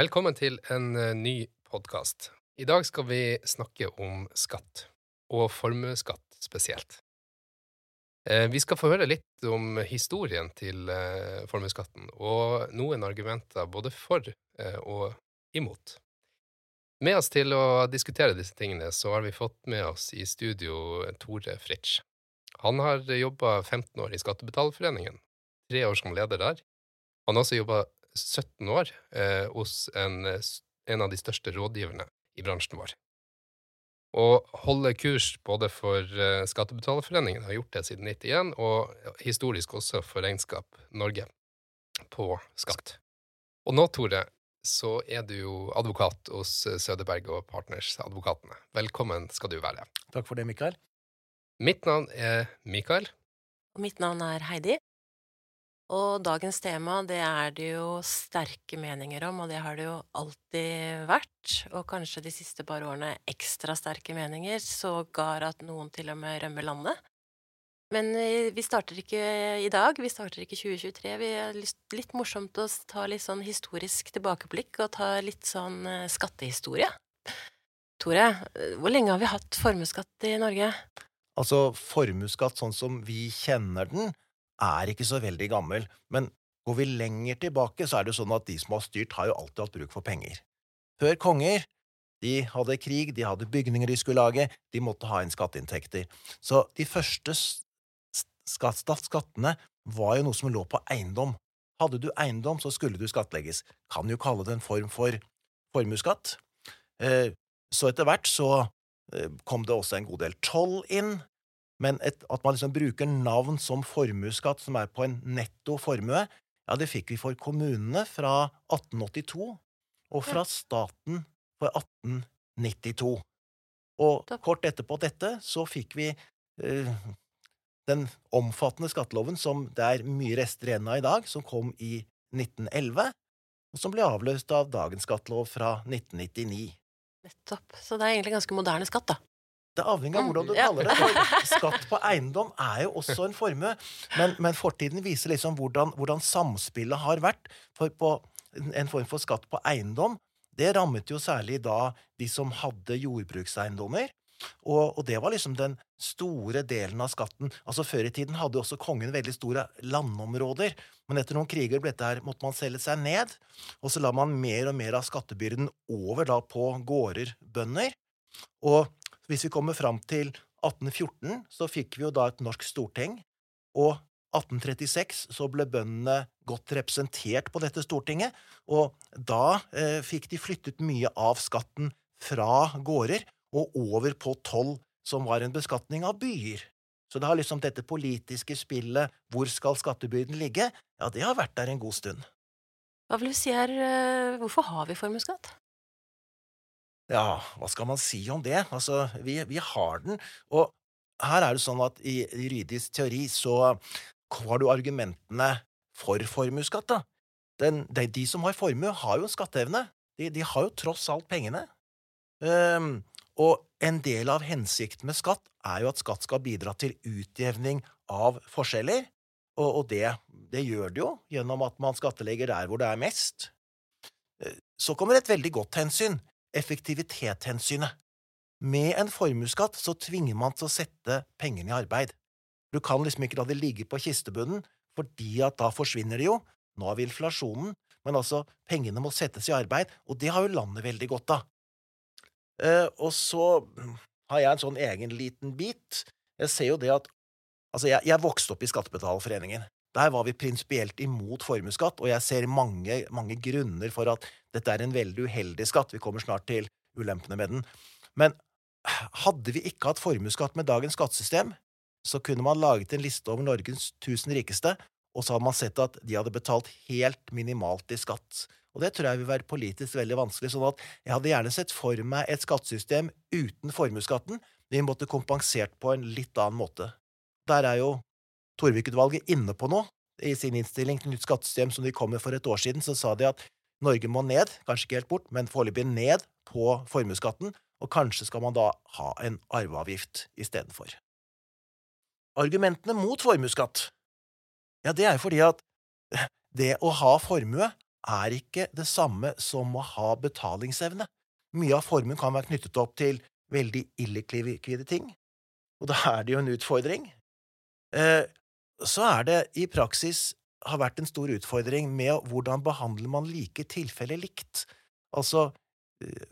Velkommen til en eh, ny podkast. I dag skal vi snakke om skatt, og formuesskatt spesielt. Eh, Vi skal få høre litt om historien til eh, formuesskatten, og noen argumenter både for og imot. Med oss til å diskutere disse tingene, så har vi fått med oss i studio Tore Fritsch. Han har jobba 15 år i Skattebetalerforeningen, tre år som leder der. Han har også jobba 17 år eh, hos en, eh, en av de største rådgiverne i bransjen vår. Og holder kurs både for eh, Skattebetalerforeningen, har gjort det siden 91, og historisk også for Regnskap Norge på skatt. Og nå, Tore, så er du jo advokat hos Sødeberg Søderberg og Partners, advokatene. Velkommen skal du være. Takk for det, Mikael. Mitt navn er Mikael. Og mitt navn er Heidi. Og dagens tema, det er det jo sterke meninger om, og det har det jo alltid vært. Og kanskje de siste par årene ekstra sterke meninger, sågar at noen til og med rømmer landet. Men eh, vi starter ikke i dag, vi starter ikke 2023. Vi er litt morsomt å ta litt sånn historisk tilbakeblikk og ta litt sånn eh, skattehistorie. Tore, eh, hvor lenge har vi hatt formuesskatt i Norge? Altså, formuesskatt sånn som vi kjenner den, er ikke så veldig gammel, men går vi lenger tilbake, så er det jo sånn at de som har styrt, har jo alltid hatt bruk for penger. Før konger, de hadde krig, de hadde bygninger de skulle lage, de måtte ha inn skatteinntekter. Så de første s- s- skattene var jo noe som lå på eiendom. Hadde du eiendom, så skulle du skattlegges. Kan jo kalle det en form for formuesskatt. Eh, Så etter hvert så eh, kom det også en god del toll inn, men et, at man liksom bruker navn som formuesskatt, som er på en netto formue, ja, det fikk vi for kommunene fra 1882, og fra staten for 1892. Og kort etterpå dette så fikk vi eh, den omfattende skatteloven som det er mye rester igjen av i dag, som kom i 1911, og som ble avløst av dagens skattelov fra 1999. Nettopp. Så det er egentlig ganske moderne skatt, da. Det avhengig av hvordan du kaller det. For skatt på eiendom er jo også en formue, men, men fortiden viser liksom hvordan, hvordan samspillet har vært. For på en form for skatt på eiendom, det rammet jo særlig da de som hadde jordbrukseiendommer. Og, og det var liksom den store delen av skatten. Altså Før i tiden hadde jo også kongen veldig store landområder, men etter noen kriger ble dette her, måtte man selge seg ned, og så la man mer og mer av skattebyrden over da på gårder, bønder. Og hvis vi kommer fram til 1814, så fikk vi jo da et norsk storting, og 1836 så ble bøndene godt representert på dette stortinget, og da eh, fikk de flyttet mye av skatten fra gårder og over på toll, som var en beskatning av byer. Så det har liksom dette politiske spillet, hvor skal skattebyrden ligge, ja, det har vært der en god stund. Hva vil du si er eh, Hvorfor har vi formuesskatt? Ja, hva skal man si om det? Altså, vi, vi har den, og her er det sånn at i juridisk teori så har du argumentene for formuesskatt, da. Den, de, de som har formue, har jo en skatteevne. De, de har jo tross alt pengene. Um, og en del av hensikten med skatt er jo at skatt skal bidra til utjevning av forskjeller, og, og det, det gjør det jo gjennom at man skattlegger der hvor det er mest. Eh, Så kommer et veldig godt hensyn, effektivitetshensynet. Med en formuesskatt så tvinger man til å sette pengene i arbeid. Du kan liksom ikke la det ligge på kistebunnen, fordi at da forsvinner det jo. Nå har vi inflasjonen, men altså, pengene må settes i arbeid, og det har jo landet veldig godt av. Eh, og så har jeg en sånn egen liten bit. Jeg ser jo det at Altså, jeg, jeg vokste opp i Skattebetalerforeningen. Der var vi prinsipielt imot formuesskatt, og jeg ser mange, mange grunner for at dette er en veldig uheldig skatt. Vi kommer snart til ulempene med den. Men hadde vi ikke hatt formuesskatt med dagens skattesystem, så kunne man laget en liste over Norges tusen rikeste, og så hadde man sett at de hadde betalt helt minimalt i skatt. Og det tror jeg vil være politisk veldig vanskelig, sånn at jeg hadde gjerne sett for meg et skattesystem uten formuesskatten, men vi måtte kompensert på en litt annen måte. Der er jo Torvik-utvalget inne på noe. I sin innstilling til nytt skattesystem som de kom med for et år siden, så sa de at Norge må ned, kanskje ikke helt bort, men foreløpig ned på formuesskatten, og kanskje skal man da ha en arveavgift istedenfor. Argumentene mot formuesskatt, ja, det er fordi at det å ha formue er ikke det samme som å ha betalingsevne. Mye av formuen kan være knyttet opp til veldig illikvide ting, og da er det jo en utfordring. Eh, så er det i praksis har vært en stor utfordring med hvordan behandler man like tilfeller likt. Altså,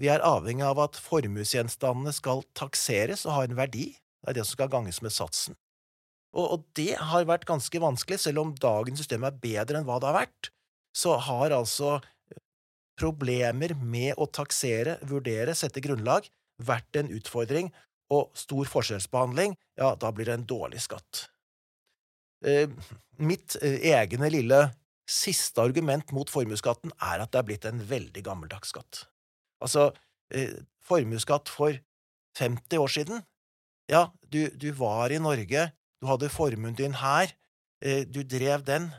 vi er avhengig av at formuesgjenstandene skal takseres og ha en verdi. Det er det som skal ganges med satsen. Og, og, det har vært ganske vanskelig, selv om dagens system er bedre enn hva det har vært. Så har altså eh, problemer med å taksere, vurdere, sette grunnlag vært en utfordring, og stor forskjellsbehandling, ja, da blir det en dårlig skatt. Eh, mitt eh, egne lille siste argument mot formuesskatten er at det er blitt en veldig gammeldags skatt. Altså, eh, formuesskatt for 50 år siden Ja, du, du, var i Norge, du hadde formuen din her, du drev den,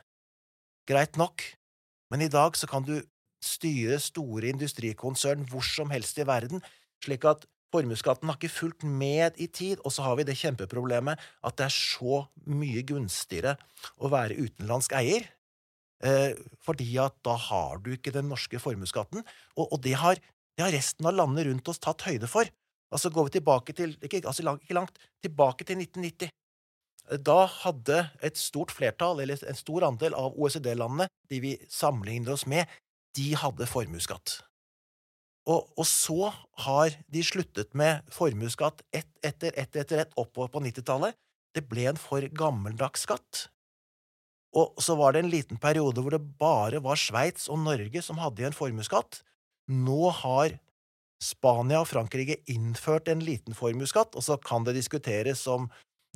greit nok, men i dag så kan du styre store industrikonsern hvor som helst i verden, slik at Formuesskatten har ikke fulgt med i tid, og så har vi det kjempeproblemet at det er så mye gunstigere å være utenlandsk eier, eh, fordi at da har du ikke den norske formuesskatten, og, og det, har, det, har, resten av landene rundt oss tatt høyde for. Altså Går vi tilbake til ikke, altså langt, ikke langt, tilbake til 1990. Da hadde et stort flertall, eller en stor andel av OECD-landene, de vi sammenligner oss med, de hadde formuesskatt. Og, og, så har de sluttet med formuesskatt ett etter ett etter ett oppover på 90-tallet. Det ble en for gammeldags skatt. Og så var det en liten periode hvor det bare var Sveits og Norge som hadde igjen formuesskatt. Nå har Spania og Frankrike innført en liten formuesskatt, og så kan det diskuteres om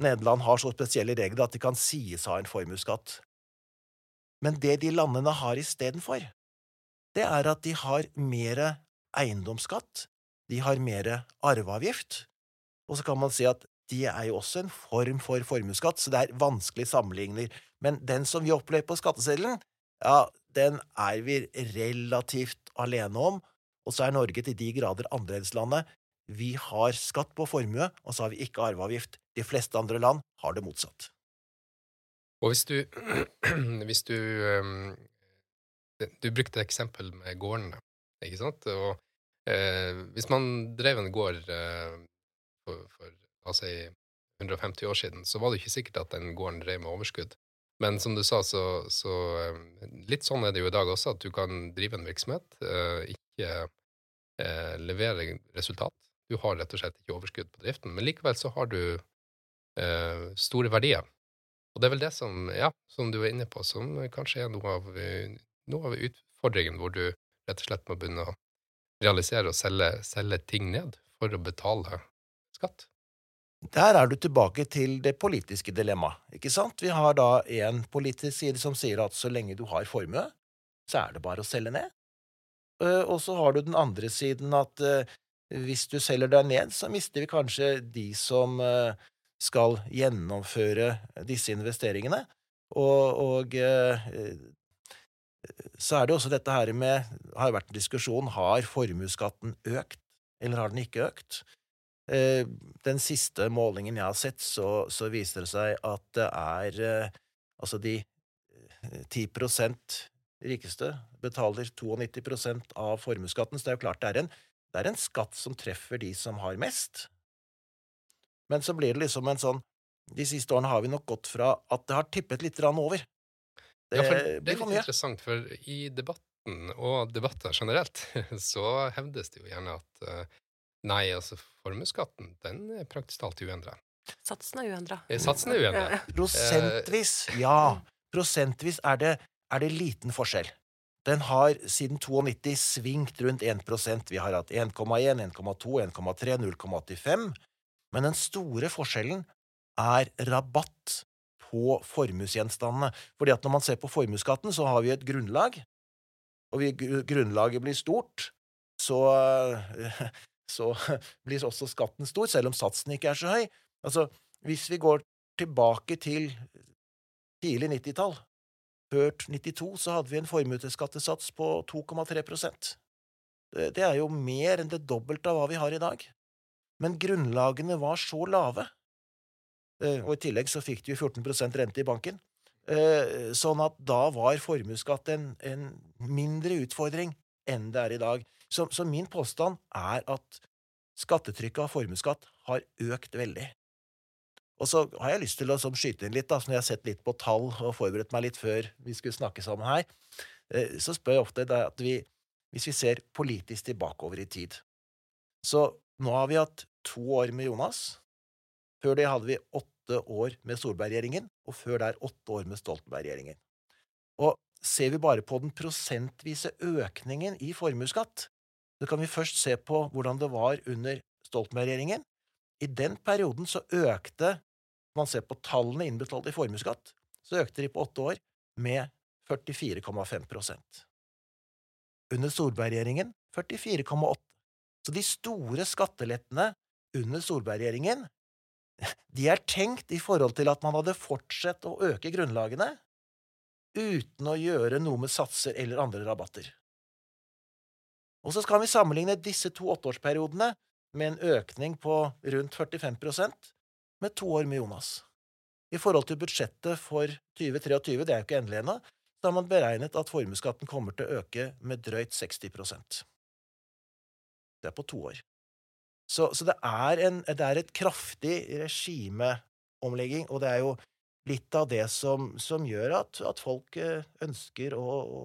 Nederland har så spesielle regler at de kan sies å ha en formuesskatt. Men det de landene har istedenfor, det er at de har mer eiendomsskatt, de har mer arveavgift, og så kan man si at de er jo også en form for formuesskatt, så det er vanskelig sammenligner, men den som vi opplever på skatteseddelen, ja, den er vi relativt alene om, og så er Norge til de grader annerledeslandet. Vi har skatt på formue, og så har vi ikke arveavgift. De fleste andre land har det motsatt. Og hvis du, hvis du Du brukte eksempel med gårdene ikke sant? Og eh, hvis man drev en gård eh, for, for altså i 150 år siden, så var det ikke sikkert at den gården drev med overskudd. Men som du sa, så, så eh, Litt sånn er det jo i dag også, at du kan drive en virksomhet, eh, ikke eh, levere resultat. Du har rett og slett ikke overskudd på driften, men likevel så har du eh, store verdier. Og det er vel det som, ja, som du er inne på, som kanskje er noe av, noe av utfordringen, hvor du rett og slett må begynne å realisere og selge, selge ting ned for å betale skatt. Der er du tilbake til det politiske dilemmaet, ikke sant? Vi har da en politisk side som sier at så lenge du har formue, så er det bare å selge ned. Eh, og så har du den andre siden at eh, hvis du selger deg ned, så mister vi kanskje de som eh, skal gjennomføre disse investeringene, og, og så er det også dette her med har vært en diskusjon har formuesskatten økt, eller har den ikke økt? Eh, den siste målingen jeg har sett, så, så viser det seg at det er eh, altså de 10 eh, rikeste betaler 92 av formuesskatten, så det er jo klart det er, en, det er en skatt som treffer de som har mest. Men så blir det liksom en sånn De siste årene har vi nok gått fra at det har tippet litt over det, ja, for det er litt interessant, for i debatten, og debatter generelt, så hevdes det jo gjerne at uh, nei, altså formuesskatten, den er praktisk talt uendra. Satsen er uendra. Eh, satsen er uendra. Prosentvis, ja. Prosentvis er det, er det liten forskjell. Den har siden 92 svingt rundt 1% Vi har hatt 1,1, 1,2, 1,3, 0,85. Men den store forskjellen er rabatt på formuesgjenstandene. Fordi at når man ser på formuesskatten, så har vi et grunnlag, og hvis grunnlaget blir stort, så, så blir også skatten stor, selv om satsen ikke er så høy. Altså, hvis vi går tilbake til tidlig 90-tall, før 92, så hadde vi en formuesskattesats på 2,3% Det er jo mer enn det dobbelte av hva vi har i dag. Men grunnlagene var så lave og i tillegg så fikk du jo 14% rente i banken. Eh, sånn at da var formuesskatt en, en mindre utfordring enn det er i dag. Så, så min påstand er at skattetrykket av formuesskatt har økt veldig. Og så har jeg lyst til å sånn, skyte inn litt, da, som jeg har sett litt på tall og forberedt meg litt før vi skulle snakke sammen her. Eh, så spør jeg ofte at vi, hvis vi ser politisk tilbakeover i tid Så nå har vi hatt to år med Jonas. Før det hadde vi åtte år med Solberg-regjeringen, og før der åtte år med Stoltenberg-regjeringen. Og ser vi bare på den prosentvise økningen i formuesskatt, så kan vi først se på hvordan det var under Stoltenberg-regjeringen. I den perioden så økte, man ser på tallene innbetalt i formuesskatt, så økte de på åtte år med 44,5% Under Solberg-regjeringen 44,8 Så de store skattelettene under Solberg-regjeringen de er tenkt i forhold til at man hadde fortsatt å øke grunnlagene uten å gjøre noe med satser eller andre rabatter. Og så skal vi sammenligne disse to åtteårsperiodene med en økning på rundt 45% med to år med Jonas. I forhold til budsjettet for 2023, det er jo ikke endelig ennå, så har man beregnet at formuesskatten kommer til å øke med drøyt 60 Det er på to år. Så, så det, er en, det, er et kraftig regimeomlegging, og det er jo litt av det som, som gjør at, at, folk eh, ønsker å, å,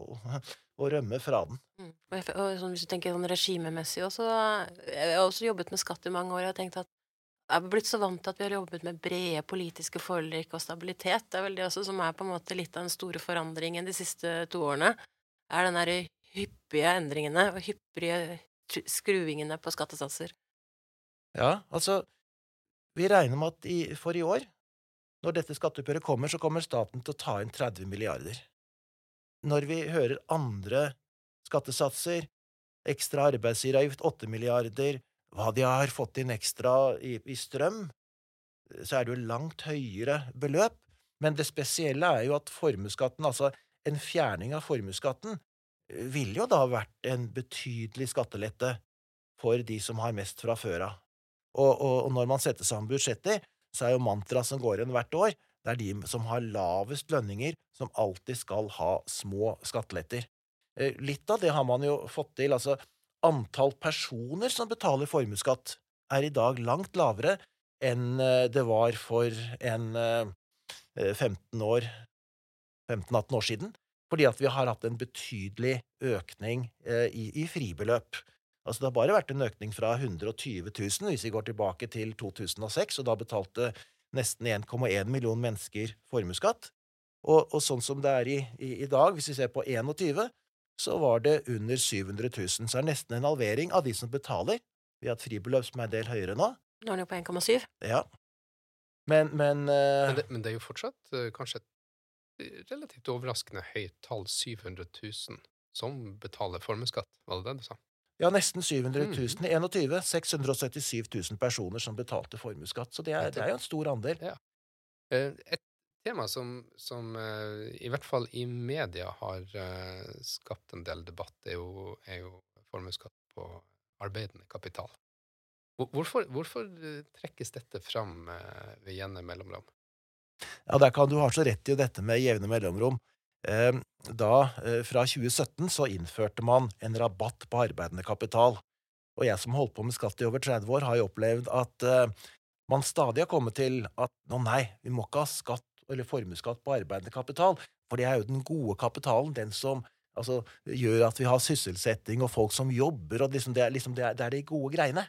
å, rømme fra den. Mm. Og, og sånn, hvis du tenker sånn regimemessig også, Jeg har også jobbet med skatt i mange år, jeg har tenkt at jeg er blitt så vant til at vi har jobbet med brede politiske forlik og stabilitet. Det er vel det også som er på en måte litt av den store forandringen de siste to årene. er den derre hyppige endringene og hyppige skruingene på skattesatser. Ja, altså, vi regner med at i, for i år, når dette skatteoppgjøret kommer, så kommer staten til å ta inn 30 milliarder. Når vi hører andre skattesatser, ekstra arbeidsgiveravgift 8 milliarder, hva de har fått inn ekstra i, i strøm, så er det jo langt høyere beløp. Men det spesielle er jo at formuesskatten, altså en fjerning av formuesskatten, ville jo da vært en betydelig skattelette for de som har mest fra før av. Og, og, og når man setter sammen budsjetter, så er jo mantraet som går igjen hvert år, det er de som har lavest lønninger, som alltid skal ha små skatteletter. Eh, litt av det har man jo fått til. altså Antall personer som betaler formuesskatt, er i dag langt lavere enn eh, det var for en 15 eh, år 15-18 år siden, fordi at vi har hatt en betydelig økning i, i fribeløp. Altså Det har bare vært en økning fra 120 000 hvis vi går tilbake til 2006, og da betalte nesten 1,1 million mennesker formuesskatt. Og, og, sånn som det er i, i, i, dag, hvis vi ser på 21, så var det under 700 000. Så det er nesten en halvering av de som betaler. Vi har et fribeløp som er en del høyere nå. Nå er det jo på 1,7. Ja. Men Men, uh, men, det, men, det, er jo fortsatt uh, kanskje et relativt overraskende høyt tall, 700 000, som betaler formuesskatt. Var det det du sa? Ja, nesten 700 000. I 21 677 000 personer som betalte formuesskatt. Så det er, det er, jo en stor andel. Ja. Eh, et tema som, som, eh, i hvert fall i media har eh, skapt en del debatt, er jo, er jo formuesskatt på arbeidende kapital. Hvorfor, hvorfor trekkes dette fram ved jevne mellomrom? Ja, der kan du ha så rett i dette med jevne mellomrom. Ehm, da, eh, fra 2017, så innførte man en rabatt på arbeidende kapital. Og jeg som holdt på med skatt i over 30 år, har jo opplevd at uh, man stadig har kommet til at nå nei, vi må ikke ha skatt eller formuesskatt på arbeidende kapital, for det er jo den gode kapitalen, den som altså, gjør at vi har sysselsetting og folk som jobber, og liksom, det, er, liksom, det, er, det, er, de gode greiene.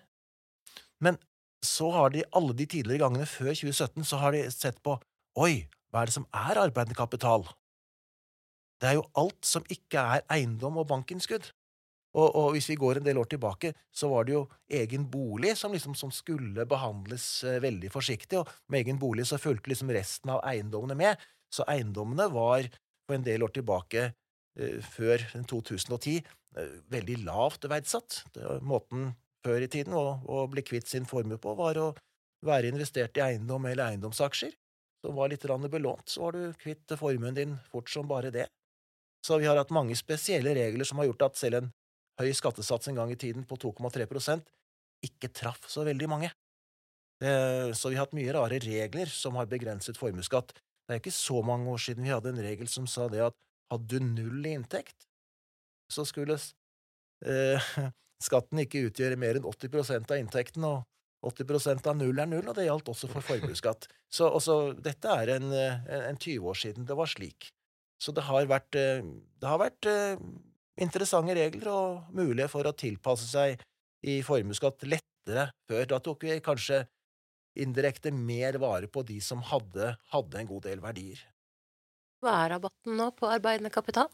Men så har de alle de tidligere gangene før 2017 så har de sett på oi, hva er det som er arbeidende kapital? Det er jo alt som ikke er eiendom og bankinnskudd. Og, og, hvis vi går en del år tilbake, så var det jo egen bolig som, liksom, som skulle behandles eh, veldig forsiktig, og med egen bolig så fulgte liksom resten av eiendommene med. Så eiendommene var på en del år tilbake, eh, før 2010, eh, veldig lavt verdsatt. måten før i tiden å, å bli kvitt sin formue på var å være investert i eiendom eller eiendomsaksjer. Som var litt belånt, så var du kvitt formuen din fort som bare det. Så vi har hatt mange spesielle regler som har gjort at selv en høy skattesats en gang i tiden på 2,3% ikke traff så veldig mange. Så vi har hatt mye rare regler som har begrenset formuesskatt. Det er ikke så mange år siden vi hadde en regel som sa det at hadde du null i inntekt, så skulle eh, skatten ikke utgjøre mer enn 80% av inntekten, og 80% av null er null, og det gjaldt også for formuesskatt. Så også, dette er en, en 20 år siden det var slik. Så det har vært, eh, det har vært eh, interessante regler og mulighet for å tilpasse seg i formuesskatt lettere før. Da tok vi kanskje indirekte mer vare på de som hadde, hadde en god del verdier. Hva er rabatten nå på arbeidende kapital?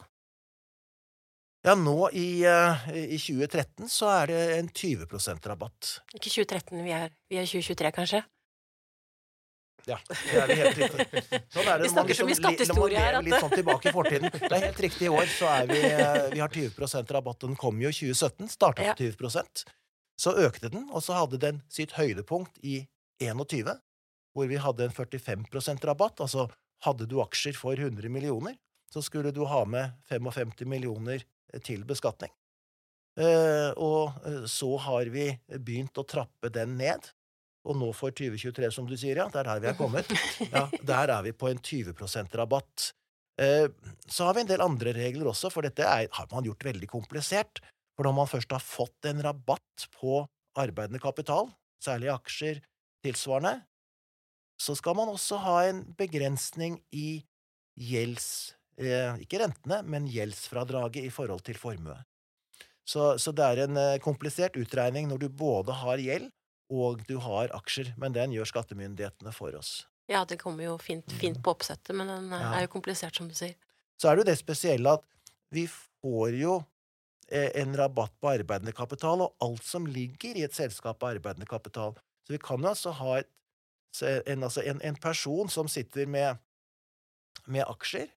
Ja, nå i, uh, i 2013 så er det en 20% rabatt. Ikke 2013, vi er, vi er 2023, kanskje? Ja, det er det helt riktig. Sånn er det. Vi snakker så mye liksom skattehistorie her. Litt sånn tilbake i fortiden. Det er helt riktig. I år så er vi, eh, vi har 20 rabatt. Den kom jo i 2017. Starta på 20% Så økte den, og så hadde den sitt høydepunkt i 21, hvor vi hadde en 45% rabatt. Altså hadde du aksjer for 100 millioner, så skulle du ha med 55 millioner til beskatning. Eh, og eh, så har vi begynt å trappe den ned. Og nå for 2023, som du sier, ja, det er der vi er kommet. Ja, der er vi på en 20 rabatt. Eh, så har vi en del andre regler også, for dette er, har man gjort veldig komplisert. For når man først har fått en rabatt på arbeidende kapital, særlig aksjer tilsvarende, så skal man også ha en begrensning i gjelds... Eh, ikke rentene, men gjeldsfradraget i forhold til formue. Så, så, det er en eh, komplisert utregning når du både har gjeld og du har aksjer, men den gjør skattemyndighetene for oss. Ja, det kommer jo fint, fint på oppsettet, men den ja. er jo komplisert, som du sier. Så er det jo det spesielle at vi får jo eh, en rabatt på arbeidende kapital, og alt som ligger i et selskap av arbeidende kapital. Så vi kan jo altså ha et, en, altså en, en, person som sitter med, med aksjer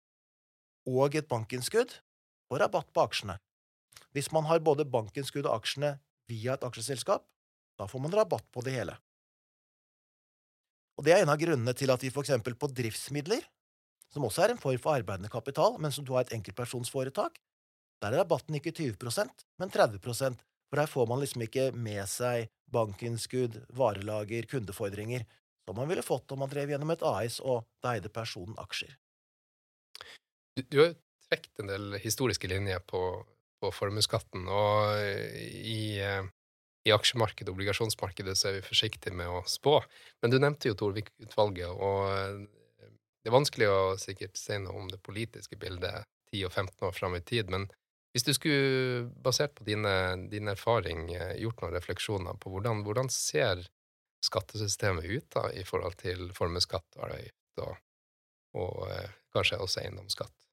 og et bankinnskudd, og rabatt på aksjene. Hvis man har både bankinnskudd og aksjene via et aksjeselskap, da får man rabatt på det hele. Og Det er en av grunnene til at vi eksempel på driftsmidler, som også er en form for arbeidende kapital, men som du har et enkeltpersonsforetak, der er rabatten ikke 20% men 30 for der får man liksom ikke med seg bankinnskudd, varelager, kundefordringer, som man ville fått om man drev gjennom et AS og da eide personen aksjer. Du, du har trukket en del historiske linjer på, på formuesskatten, og i eh, i aksjemarkedet og obligasjonsmarkedet så er vi forsiktige med å spå. Men du nevnte jo Torvik-utvalget, og eh, det er vanskelig å sikkert si noe om det politiske bildet 10 og 15 år fram i tid. Men hvis du skulle, basert på dine, din erfaring, eh, gjort noen refleksjoner på hvordan, hvordan ser skattesystemet ut da, i forhold til formuesskatt, arveavgift og, og eh, kanskje også eiendomsskatt?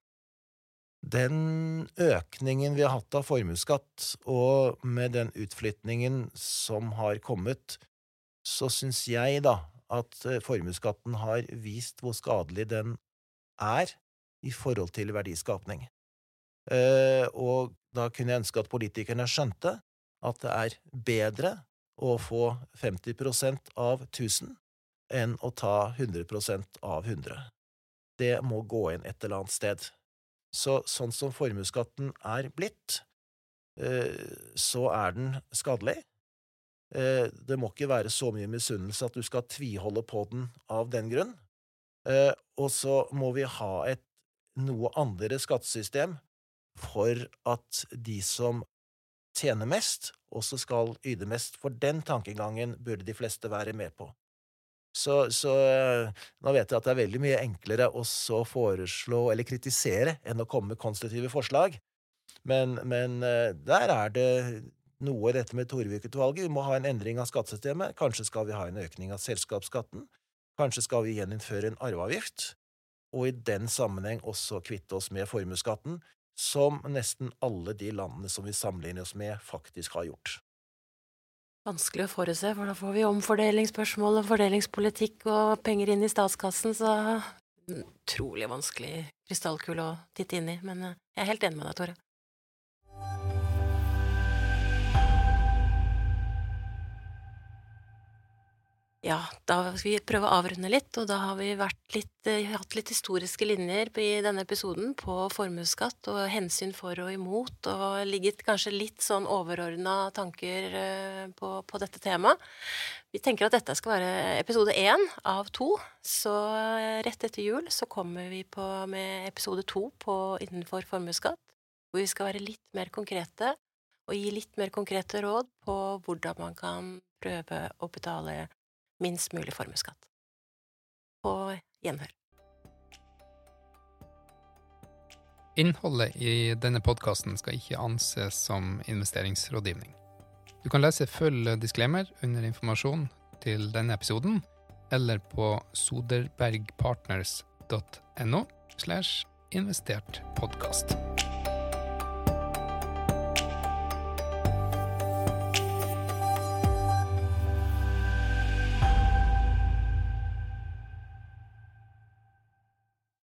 Den økningen vi har hatt av formuesskatt, og med den utflytningen som har kommet, så syns jeg da at eh, formuesskatten har vist hvor skadelig den er i forhold til verdiskapning. Eh, og da kunne jeg ønske at politikerne skjønte at det er bedre å få 50% av 1000 enn å ta 100% av 100. Det må gå inn et eller annet sted. Så sånn som formuesskatten er blitt, eh, så er den skadelig. Eh, det må ikke være så mye misunnelse at du skal tviholde på den av den grunn. Eh, og så må vi ha et noe andre skattesystem for at de som tjener mest, også skal yte mest. For den tankegangen burde de fleste være med på. Så, så, eh, nå vet jeg at det er veldig mye enklere å foreslå eller kritisere enn å komme med konstruktive forslag, men, men eh, der er det noe i dette med Torvik-utvalget. Vi må ha en endring av skattesystemet. Kanskje skal vi ha en økning av selskapsskatten. Kanskje skal vi gjeninnføre en arveavgift, og i den sammenheng også kvitte oss med formuesskatten, som nesten alle de landene som vi sammenligner oss med, faktisk har gjort. Vanskelig å forutse, for da får vi omfordelingsspørsmål og fordelingspolitikk og penger inn i statskassen, så utrolig vanskelig krystallkule å titte inn i. Men eh, jeg er helt enig med deg, Tore. Ja, da skal vi prøve å avrunde litt, og da har vi litt, eh, hatt litt historiske linjer i denne episoden på formuesskatt og hensyn for og imot, og ligget kanskje litt sånn overordna tanker eh, på, på, dette temaet. Vi tenker at dette skal være episode én av to, så eh, rett etter jul så kommer vi på med episode to innenfor formuesskatt, hvor vi skal være litt mer konkrete og gi litt mer konkrete råd på hvordan man kan prøve å betale minst mulig formuesskatt. På gjenhør. Innholdet i denne podkasten skal ikke anses som investeringsrådgivning. Du kan lese full disclaimer under informasjon til denne episoden, eller på soderbergpartners.no slash investert podkast.